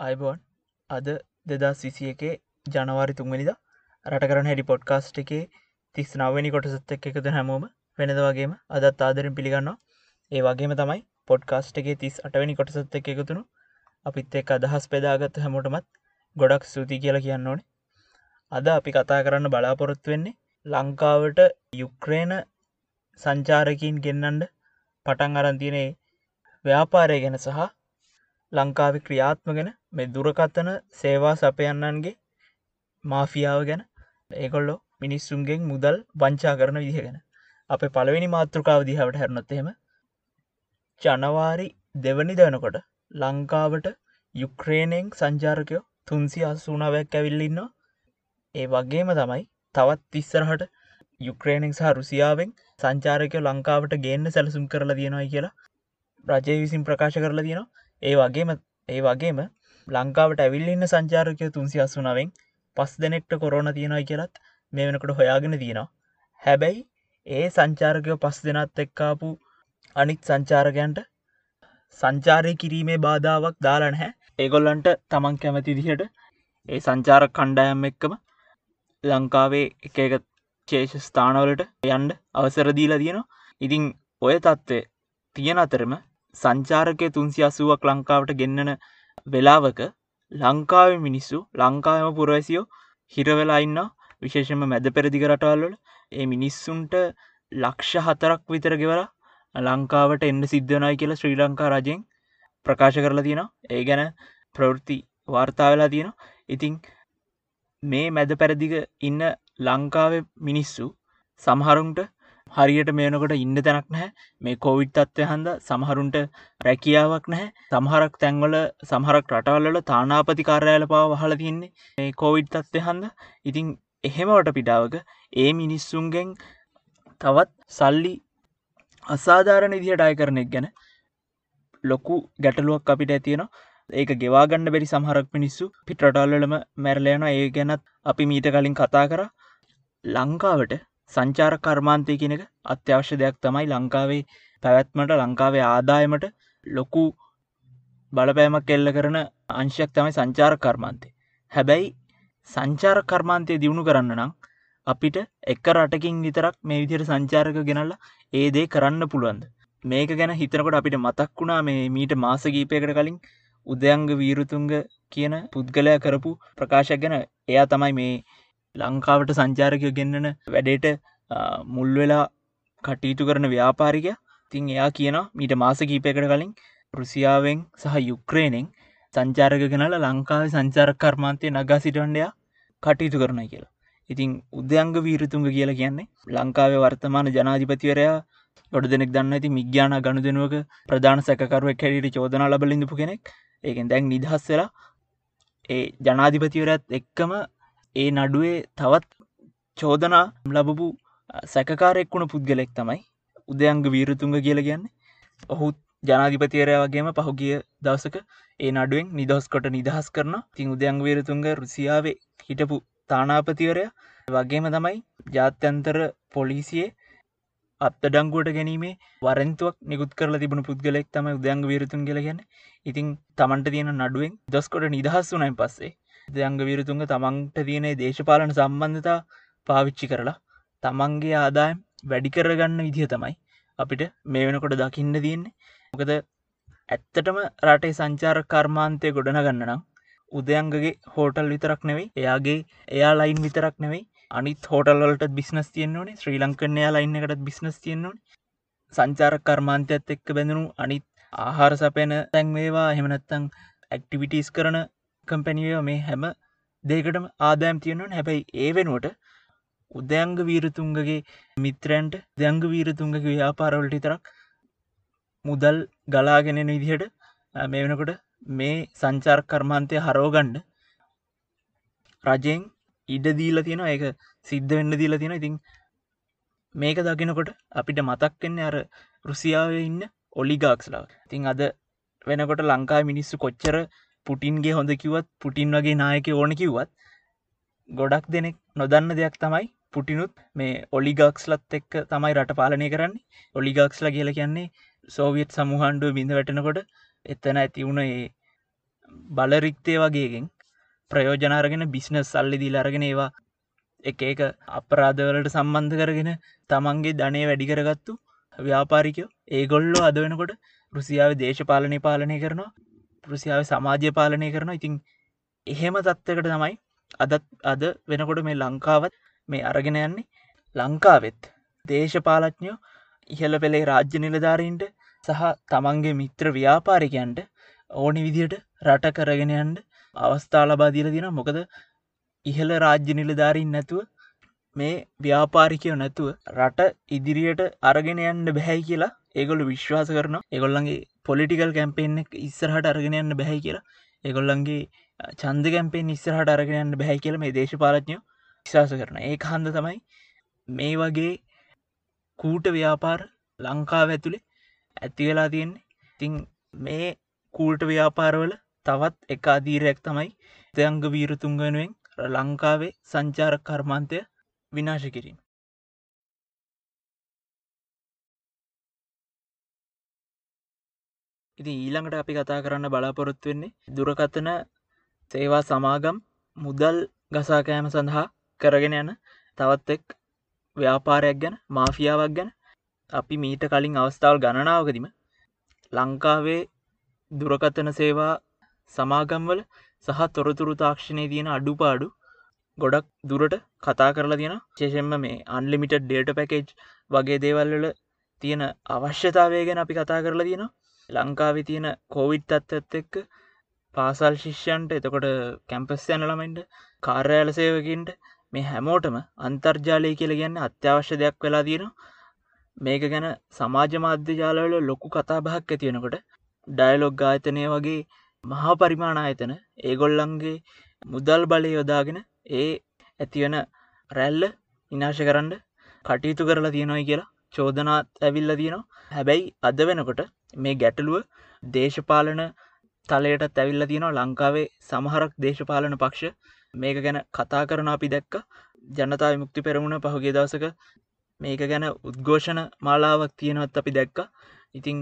අයිබෝන්. අද දෙදස් විසිය එකේ ජනවාරි තුන්වනිද රට කරන හැඩි පොඩ්කාස්ට් එකේ තිස් නවනි කොටසත් එක් එකද හැමෝම වෙනද වගේම අදත් ආදරෙන් පිළිගන්නවා. ඒ වගේම තමයි පොඩ්කාස්ට් එකේ තිස් අටවැනි කොටසත් එක් එකතුුණු අපිත් එක් අදහස් පෙදාගත් හැමෝටමත් ගොඩක් සූති කියලා කියන්න ඕනේ. අද අපි කතා කරන්න බලාපොරොත්තු වෙන්නේ ලංකාවට යුක්‍රේන සංචාරකින් ගෙන්නන්ඩ පටන් අරන්තියනේ ව්‍යාපාරය ගැන සහ ලංකාව ක්‍රියාත්ම ගැන මෙ දුරකත්තන සේවා සපයන්නන්ගේ මාෆියාව ගැන ඒකොල්ලො මිනිස්සුන්ගෙන් මුදල් වංචා කරන විදිහ ගැන. අප පළවෙනි මාතෘකාව දිහාවට හැරනොත්තෙම ජනවාරි දෙවනි දනකොට ලංකාවට යුක්‍රේණයෙන් සංචාරකයෝ තුන්සි අසුනාවයක් ඇවිල්ලින්නවා ඒ වගේම තමයි තවත් තිස්සරහට යුක්‍රේණෙක් සහ රුසියාවෙන් සංචාරකය ලංකාවට ගේන්න සැලසුම් කරලා තියෙනයි කියලා රජය විසින් ප්‍රකාශ කරලා තියෙනවා. ඒ වගේම ඒ වගේම ලංකාවට ඇවිල්ලන්න සංචාරකය තුන්සි අසුනාවෙන් පස් දෙනෙක්ට කොරෝන තියෙනයි කියලත් මේ වෙනකට හොයාගෙන තියෙනවා. හැබැයි ඒ සංචාරකයෝ පස් දෙනත් එක්කාපු අනිත් සංචාරකයන්ට සංචාරය කිරීමේ බාධාවක් දාලා නැහැ. ඒගොල්ලන්ට තමන් කැමති දිහට ඒ සංචාර කණ්ඩායම් එක්කම ලංකාවේ එක එක චේෂ ස්ථානවලට යන්ඩ අවසරදීලා තියෙනවා. ඉතිං ඔය තත්ත්වය තියෙන අතරම සංචාරකය තුන්සි අසුවක් ලංකාවට ගෙන්න්නන වෙලාවක ලංකාව මිනිස්සු ලංකාවම පුරවැසියෝ හිරවෙලා ඉන්න විශේෂම මැද පෙරදිග රටවල්වල ඒ මිනිස්සුන්ට ලක්ෂ හතරක් විතර ගෙවලා ලංකාවට එන්න සිද්ධනයි කියලා ශ්‍රී ලංකා රජයෙන් ප්‍රකාශ කරලා තියෙනවා. ඒ ගැන ප්‍රවෘත්ති වාර්තාවෙලා තියෙනවා. ඉතිං මේ මැද පැරදිග ඉන්න ලංකාව මිනිස්සු සමහරුන්ට හරියට මේනකොට ඉන්න තැනක් නැහැ. මේ කෝවිඩ් තත්වය හන්ද සමහරුන්ට රැකියාවක් නැහැ. සමහරක් තැන්වල සමහරක් රටවල්ල තානාපති කාර්යාල පාව වහල තින්නේ මේ කෝවිඩ් තත්වය හන්ද. ඉතිං එහෙමවට පිටාවක ඒ මිනිස්සුන්ගෙන් තවත් සල්ලි අසාධාරණ ඉදිහට අය කරනෙක් ගැන ලොකු ගැටලුවක් අපිට ඇතියෙනවා ඒක ගෙවාගන්න බැරි සමහරක් මිනිස්සු පිටරටල්ලම මැරලයන ඒ ගැනත් අපි මීට කලින් කතා කර. ලංකාවට සංචාර කර්මාන්තය කෙනෙක අත්‍යවශ්‍ය දෙයක් තමයි ලංකාවේ පැවැත්මට ලංකාවේ ආදායමට ලොකු බලපෑමක් එල්ල කරන අංශයක් තමයි සංචාර කර්මාන්තය. හැබැයි සංචාර කර්මාන්තය දියුණු කරන්න නම් අපිට එක්ක රටකින් විතරක් මේ විදිර සංචාරක ගෙනල්ල ඒ දේ කරන්න පුළුවන්ද? මේක ගැන හිතනකොට අපිට මතක් වුණා මේ මීට මාසගීපයකට කලින් උදයංග වීරුතුන්ග කියන පුද්ගලය කරපු ප්‍රකාශක් ගැන. එයා තමයි මේ ලංකාවට සංචාරකය ගෙන්න්නන වැඩේට මුල් වෙලා කටයුතු කරන ව්‍යාපාරික තින් එයා කියන මීට මාස කීපයකට කලින් රුසියාවෙන් සහ යුක්‍රේනෙන් සංචාරක ගෙනල ලංකාව සංචාරක කර්මාන්තය නගා සිටන්ඩයා කටයුතු කරන කියලා. ඉතිං උද්‍යංග වීරතුන්ග කියලා කියන්නේ ලංකාවේ වර්තමාන ජනාධිපතිවරයා ගොඩ දෙනෙක් දන්න ඇති මිග්‍යාන ගණු දෙනුවක ප්‍රධාන සැකරුවක් හැඩට චෝදන ලබලිඳපු කෙනෙක්. ඒකෙන් දැන් නිදහස් වෙලා ඒ ජනාධිපතිවරත් එක්කම ඒ නඩුවේ තවත් චෝදනා ලබපු සැකකාරෙක් වුණ පුද්ගලෙක් තමයි උදයංග වීරතුන්ග කියල කියන්නේ. ඔහුත් ජනාධිපතිවරය වගේම පහුගිය දවසක ඒ නඩුවෙන් නිදහස් කොට නිදහස් කරන තින් උදයංග වීරතුන්ග රුසියාවේ හිටපු තානාපතිවරය. වගේම තමයි ජාත්‍යන්තර පොලිසියේ අත්තඩංගුවට ගැනීමේ වරන්තුවක් නිකුත් කරල තිබුණු පුද්ගලෙක් තම උදයංග වීරතුන් කියල ගැන ඉතින් තමන්ට තියෙන නඩුවෙන් දොස්කොට නිදහස් වනයින් පස්සේ දයංග විරතුන්ග තමන්ට තියනේ දේශපාලන සම්බන්ධතා පාවිච්චි කරලා තමන්ගේ ආදායම් වැඩි කරගන්න විදිහ තමයි අපිට මේ වෙනකොට දකින්න තියන්නේ. මොකද ඇත්තටම රටේ සංචාර කර්මාන්තය ගොඩන ගන්නනම් උදයංගගේ හෝටල් විතරක් නෙවෙයි එයාගේ එයා ලයින් විතරක් නෙවෙයි අනිත් හෝටල්වලට බිස්නස් තියෙන්න්නවනේ ශ්‍රී ලංකනයා ලයින්න එකට බිස්නස් තියෙන්න්නවන සංචාර කර්මාන්තයත් එක්ක බැඳනු අනිත් ආහාර සපයන තැන්වේවා හෙමනත්තං ඇක්ටිවිටස් කරන කම්පැනිය මේ හැම දෙකටම ආදායම් තියෙනවන්. හැබැයි ඒ වෙනුවට උදයංග වීරතුන්ගගේ මිත්‍රයන්ට දැංග වීරතුන්ගගේ ව්‍යාපාරවලට තරක් මුදල් ගලාගෙනෙන විදිහට මේ වෙනකොට මේ සංචාර් කර්මාන්තය හරෝගණ්ඩ රජයෙන් ඉඩ දීල තියෙන ඒක සිද්ධ වෙන්න දීල තියෙන ඉතින් මේක දකිනකොට අපිට මතක්කෙන්නේ අර රුසියාව ඉන්න ඔලිගාක්ස්ලා. තින් අද වෙනකොට ලංකා මිනිස්සු කොච්චර පුටින්ගේ හොඳ කිවත් පුටින් වගේ නායක ඕන කිව්වත් ගොඩක් දෙනෙක් නොදන්න දෙයක් තමයි පුටිනුත් මේ ඔලිගක්ස්ලත් එක්ක තමයි රට පාලනය කරන්නේ. ඔලිගක්ස්ල කියල කියන්නේ සෝවියත් සමුහන්ඩුව බිඳ වැටෙනකොට එත්තන ඇති වුණ ඒ බලරික්තය වගේගෙන් ප්‍රයෝජනාරගෙන බිස්නස් සල්ලි දිලාරගෙන ඒවා එක එක අපරාධවලට සම්බන්ධ කරගෙන තමන්ගේ ධනය වැඩි කරගත්තු ව්‍යාපාරිකයෝ. ඒගොල්ලෝ අද වෙනකොට රුසියාව දේශපාලනය පාලනය කරනවා. රුසියාව සමාජ්‍ය පාලනය කරනවා. ඉතින් එහෙම තත්වකට තමයි අදත් අද වෙනකොට මේ ලංකාවත් මේ අරගෙන යන්නේ. ලංකාවෙත් දේශපාලඥයෝ ඉහල පෙළේ රාජ්‍ය නිලධාරීන්ට සහ තමන්ගේ මිත්‍ර ව්‍යාපාරිකයන්ට ඕනි විදියට රට කරගෙනයන්ට අවස්ථා ලබාදීල දින මොකද ඉහළ රාජ්‍ය නිලධාරීන් නැතුව මේ ව්‍යාපාරිකයෝ නැතුව රට ඉදිරියට අරගෙන යන්න බැහැයි කියලා ඒගොල්ල විශ්වාස කරන එගොල්ලන්ගේ පොලිටිකල් කැම්පෙන් ඉස්සරහට අරගෙන යන්න බැහැ කියලා. එගොල්ලන්ගේ චන්ද කැම්පෙන් ඉස්සරහට අරගෙන යන්න බැහැ කියල මේ දේශපාලඥයෝ විශවාස කරන ඒ හන්ද තමයි මේ වගේ කූට ව්‍යාපාර ලංකාව ඇතුළේ ඇති වෙලා තියෙන්නේ. තිං මේ කූල්ට ව්‍යාපාරවල තවත් එක අදීරයක් තමයි තයංග වීරතුන් වෙනුවෙන් ලංකාවේ සංචාර කර්මාන්තය විනාශ කිරීම. ඉති ඊළඟට අපි කතා කරන්න බලාපොරොත්තු වෙන්නේ දුරකථන සේවා සමාගම් මුදල් ගසාකෑම සඳහා කරගෙන යන තවත් එක් ව්‍යාපාරයක් ගැන මාෆියාවක් ගැන. අපි මීට කලින් අවස්ථාවල් ගණනාවකදීම ලංකාවේ දුරකථන සේවා සමාගම්වල සහ තොරතුරු තාක්ෂණය තියෙන අඩුපාඩු ගොඩක් දුරට කතා කරලා තියෙන චේෂෙන්ම මේ අන්ලිමිට ඩේට පැකේජ් වගේ දේවල්ල තියෙන අවශ්‍යතාවය ගැන අපි කතා කරලා තියෙන ලංකාවේ තියෙන කෝවිඩ් අත්තත් එක්ක පාසල් ශිෂ්‍යන්ට එතකොට කැම්පස් යන ළමයින්ට කාර්යාල සේවකින්ට මේ හැමෝටම අන්තර්ජාලය කියල ගන්න අත්‍යවශ්‍ය දෙයක් වෙලා තියෙනවා. මේක ගැන සමාජ මාධ්‍ය ජාලවල ලොකු කතා බහක් ඇතිවෙනකොට ඩයිලොග් ආයතනය වගේ මහා පරිමාණ ආයතන ඒගොල්ලන්ගේ මුදල් බලය යොදාගෙන ඒ ඇතිවන රැල්ල විනාශ කරන්න කටයුතු කරලා තියෙනොයි කියලා චෝදනාත් ඇවිල්ල තියෙනවා. හැබැයි අද වෙනකොට මේ ගැටලුව දේශපාලන තලයටත් ඇවිල්ල තියෙනවා. ලංකාවේ සමහරක් දේශපාලන පක්ෂ මේක ගැන කතා කරන අපි දැක්ක. ජනතා විමුක්ති පෙරමුණ පහුගේ දවසක මේක ගැන උද්ඝෝෂණ මාලාවක් තියෙනවත් අපි දැක්ක. ඉතිං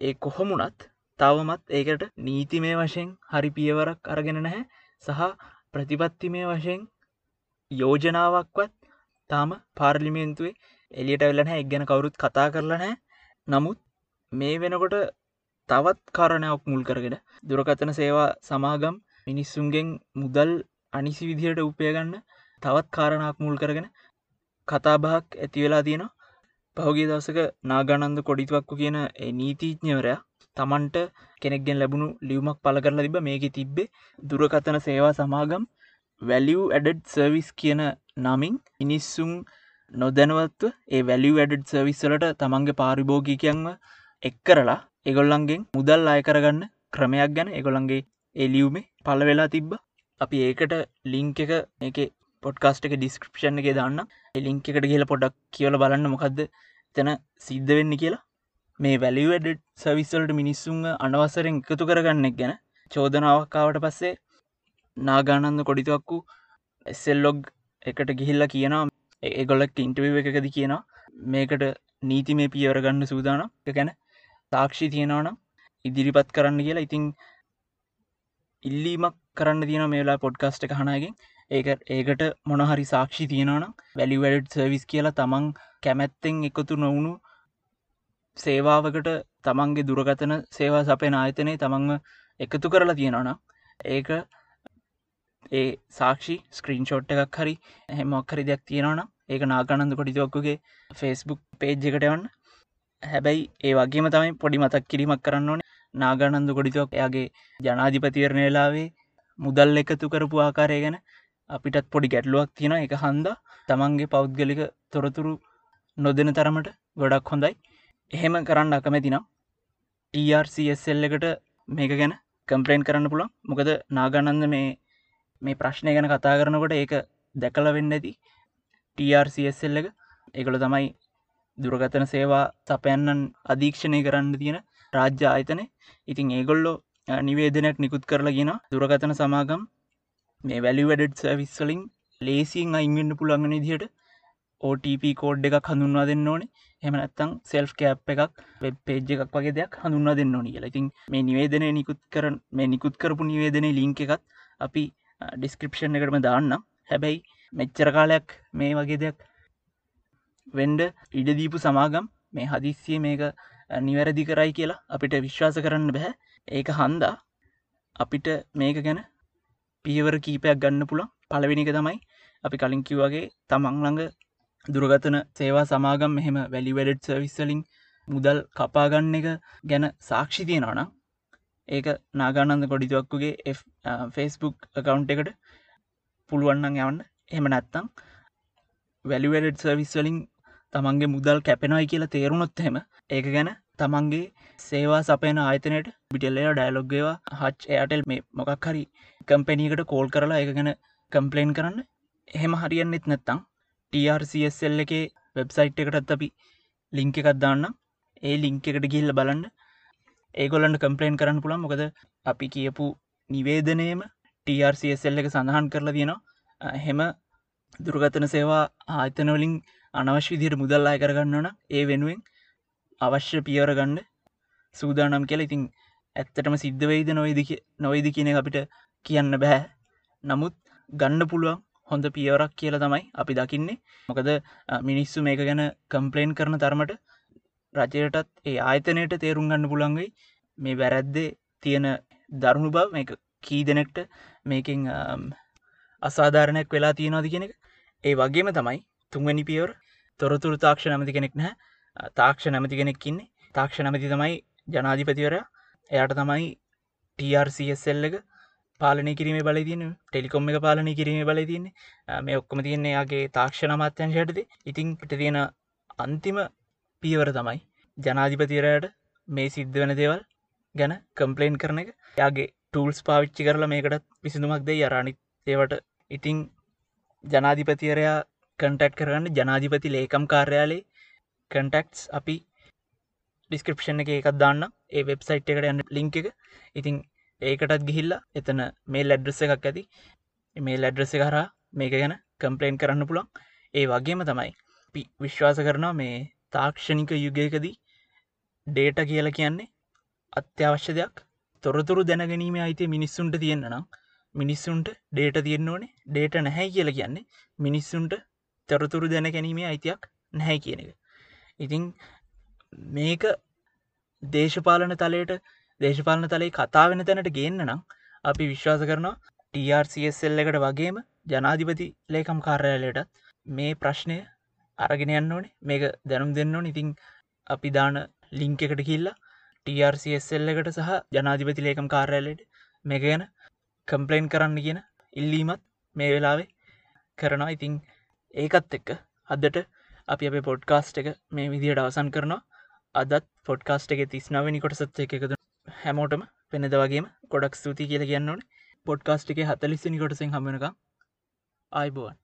ඒ කොහොමුණත් තවමත් ඒකට නීතිමය වශයෙන් හරි පියවරක් අරගෙන නැහැ. සහ ප්‍රතිපත්තිමය වශයෙන් යෝජනාවක්වත් තාම පාර්ලිමේන්තුවේ එලියට වෙලන එක් ගැන කවුරුත් කතා කරලා නැහැ. නමුත් මේ වෙනකොට තවත් කාරණයක් මුල් කරගෙන දුරකථන සේවා සමාගම් මිනිස්සුන්ගෙන් මුදල් අනිසි විදිහයට උපයගන්න තවත් කාරණක් මුල් කරගෙන කතාබහක් ඇතිවෙලා තියෙනවා. පහුගේ දවසක නාගනන්ද කොඩිතුවක්කු කියන නීතිීඥවරයා තමන්ට කෙනෙක්ගෙන් ලැබුණු ලියවමක් පල කරලා තිබ මේක තිබ්බේ දුරකථන සේවා සමාගම් වැලිය් ඇඩඩ් සර්විස් කියන නමින් ඉනිස්සුම් නොදැනවත්ව ඒ වැලිය් ඇඩඩ් සර්විස්සලට තමන්ගේ පාරිභෝගිකයන්ව එක් කරලා එගොල්ලන්ගෙන් මුදල් අය කරගන්න ක්‍රමයක් ගැන එගොළන්ගේ එලියුමේ පල වෙලා තිබ්බ. අපි ඒකට ලිංක එක එක පොඩ්කාස්ට එක ඩිස්ක්‍රපෂන් එක දන්න ලිංක එකට කියල පොඩක් කියල බලන්න මොකක්ද තැන සිද්ධ වෙන්න කියලා. මේ වැලිවඩ සවිස්සල්ට මිනිස්සුන් අනවසරෙන් එකතු කරගන්නෙක් ගැන චෝදනාවක්කාවට පස්සේ නාගානන්ද කොඩිතුවක්කු එස්සෙල්ලොග් එකට ගිහිල්ල කියනවා ඒගොල්ලක් ඉන්ටව එකකද කියනවා මේකට නීති මේ පියවරගන්න සූදානම්. ගැන තාක්ෂි තියෙනවනම් ඉදිරිපත් කරන්න කියලා ඉතිං ඉල්ලීමක් කරන්න තියෙන මේලා පොඩ්කස්ට කහනගෙන් ඒක ඒකට මොනහරි සාක්ෂි තියෙනවනම් වැලි වැඩඩ් සර්විස් කියලා තමන් කැමැත්තෙන් එකතු නොවුණු සේවාවකට තමන්ගේ දුරගතන සේවා සපෙන ආයතනය තමන්ව එකතු කරලා තියෙනවන ඒක ඒ සාක්ෂි ස්ක්‍රීන් ෂෝට් එකක් හරි හෙමොක්හරි දෙයක් තියෙනවන ඒක නාගනන්ද කොටිතුවක්කුගේ ෆෙස්බුක් පේජ් එකටවන්න හැබැයි ඒ වගේම තමයි පොඩි මතක් කිරීමක් කරන්න ඕන. නාගනන්ද කොඩිතුවක් එයාගේ ජනාධිපතිවරණයලාවේ මුදල් එකතු කරපු ආකාරය ගැන අපිටත් පොඩි ගැටලුවක් තියෙන එක හන්ද තමන්ගේ පෞද්ගලික තොරතුරු නොදෙන තරමට ගොඩක් හොඳයි. එහෙම කරන්න අකමැතිනම් TRCSL එකට මේක ගැන කම්පලේන් කරන්න පුළන් මොකද නාගනන්ද මේ මේ ප්‍රශ්නය ගැන කතා කරනකොට ඒක දැකල වෙන්න ඇති TRCSL එක. ඒකළ තමයි දුරගතන සේවා සපයන්නන් අධීක්ෂණය කරන්න තියෙන රාජ්‍ය ආයතනය. ඉතින් ඒගොල්ලෝ නිවේදනයක් නිකුත් කරලා ගෙන දුරගතන සමාගම් මේ වැලි වැඩඩ් සවිස්වලින් ලේසින් අයින්වෙන්න පුළන්ගන දිහට OTP කෝඩ් එකක් හඳුන්වා දෙන්න ඕනේ. එම නැත්තං සෙල්ෆ් කෑප් එකක් වෙබ් පේජ් එකක් වගේ දෙයක් හඳුන්න දෙන්න ඕනි කියලා. ඉතින් මේ නිවේදනය නිකුත් කරන මේ නිකුත් කරපු නිවේදනය ලිංක එකත් අපි ඩිස්ක්‍රපෂන් එකටම දාන්නම්. හැබැයි මෙච්චර කාලයක් මේ වගේ දෙයක් වෙන්ඩ ඉඩදීපු සමාගම් මේ හදිස්සිය මේක නිවැරදි කරයි කියලා අපිට විශ්වාස කරන්න බැහැ. ඒක හන්දා අපිට මේක ගැන පියවර කීපයක් ගන්න පුළන් පලවෙනික තමයි අපි කලින් කිව්වගේ තමන්ළඟ දුරගතන සේවා සමාගම් මෙහෙම වැලිවැඩඩ් සවිස්සලින් මුදල් කපාගන්න එක ගැන සාක්ෂි තියෙනවනම් ඒක නාගානන්ද කොඩිතුවක්කුගේ ෆෙස්බුක් කකවුන්් එකට පුළුවන්නන් යවන්න. එම නැත්තං වැලිවැඩඩ් සර්විස්වලින් තමන්ගේ මුදල් කැපෙනයි කියලා තේරුණොත් හෙම ඒක ගැන තමන්ගේ සේවා සපයන ආයතනයට බිටල්ලය ඩයිලොග්ගේවා හච් එයටල් මේ මොකක් හරි කම්පැනීකට කෝල් කරලා එක ගැන කම්පලේන් කරන්න. එහෙම හරියන්නෙත් නැත්තං TRCSL එකේ වෙබ්සයිට් එකටත් අපි ලිංක එකත් දාන්න ඒ ලිංක එකට ගිල්ල බලන්න. ඒගොලන්ට කම්පලේන් කරන්න පුළන් මොකද අපි කියපු නිවේදනයම TRCSL එක සඳහන් කරලා තියෙනවා. හෙම දුරගතන සේවා ආතනවලින් අනවශ්‍ය විදියට මුදල් අය කරගන්නවන ඒ වෙනුවෙන් අවශ්‍ය පියවර ගන්න සූදානම් කියලා ඉතින් ඇත්තටම සිද්ධ වෙයිද නොයිද නොයිද කියන අපිට කියන්න බැහැ නමුත් ගන්න පුළුවන් හොඳ පියවරක් කියලා තමයි අපි දකින්නේ. මොකද මිනිස්සු මේක ගැන කම්පලේන් කරන තරමට රජයටත් ඒ ආයතනයට තේරුම් ගන්න පුළන්ගයි මේ වැරැද්දේ තියෙන දරුණු බව මේ කී දෙනෙක්ට මේකින් අසාධාරණයක් වෙලා තියෙනවාද කෙනෙක් ඒ වගේම තමයි තුන්වැනි පියවර තොරතුරු තාක්ෂ නමති කෙනෙක් නැහැ. තාක්ෂ නැමති කෙනෙක්කින්නේ තාක්ෂ නමති තමයි ජනාධිපතිවර එයට තමයි TRCSL එක පාලනය කිරීම බල තින ටෙලිකොම් එක පාලනය කිරීම බල තින්නේ මේ ඔක්කොම තියන්නේ යාගේ තාක්ෂණ මත්‍යංශයටද ඉතිං පිට තියෙන අන්තිම පියවර තමයි ජනාධිපතිරයට මේ සිද්ධ වෙන දේවල් ගැන කම්පලේන් කරන එක. යාගේ ටූල්ස් පාවිච්චි කරලා මේකටත් විසිඳුමක්ද යරානිත් ඒවට ඉතිං ජනාධිපතිවරයා කන්ටක්් කරන්න ජනාධිපති ලේකම් කාර්යාලේ කන්ටක්ස් අපි ඩිස්ක්‍රපෂන් එක එකත් දාන්න ඒ වෙබ්සයිට් එකට යන්න ලිංක එක. ඉතිං ඒකටත් ගිහිල්ලා එතන මේ ලැඩ්‍රස එකක් ඇති. මේ ලැඩ්‍රස කරා මේක ගැන කම්පලේන් කරන්න පුළන් ඒ වගේම තමයි පි විශ්වාස කරනවා මේ තාක්ෂණික යුගයකදී ඩේට කියල කියන්නේ අත්‍යවශ්‍ය දෙයක්. තොරතුරු දැනගැනීම අයිති මිනිස්සුන්ට තියෙන්න්න නම් මිනිස්සුන්ට ඩේට තියෙන්න්න ඕනේ. ඩේට නැහැ කියල කියන්නේ මිනිස්සුන්ට තොරතුරු දැන ගැනීමේ අයිතියක් නැහැ කියන එක. ඉතිං මේක දේශපාලන තලයට දේශපාලන තලයි කතා වෙන තැනට ගේන්න නම් අපි විශ්වාස කරනවා TRCSL එකට වගේම ජනාධිපති ලේකම් කාර්යාලයටත් මේ ප්‍රශ්නය අරගෙන යන්න ඕනේ. මේක දැනුම් දෙන්න ඕන. ඉතිං අපි දාන ලිංක එකට කිල්ලා TRCSL එකට සහ ජනාධිපති ලේකම් කාර්යාලයට මේ ගැන කම්පලේන් කරන්න කියන ඉල්ලීමත් මේ වෙලාවේ කරනවා. ඉතිං ඒකත් එක්ක අදට අපි අප පොඩ්කාස්ට් එක මේ විදියට අවසන් කරනවා. අදත් පොඩ්කාස්ට් එක තිස්නාවනි කොටසත් එකකද හැමෝටම පෙනෙද වගේම ගොඩක් ස්තුති කියල කියන්නවන පොඩ්කාස්ට් එක හතලිස්සනි කොටසෙන් හමනක ආයිබුවන්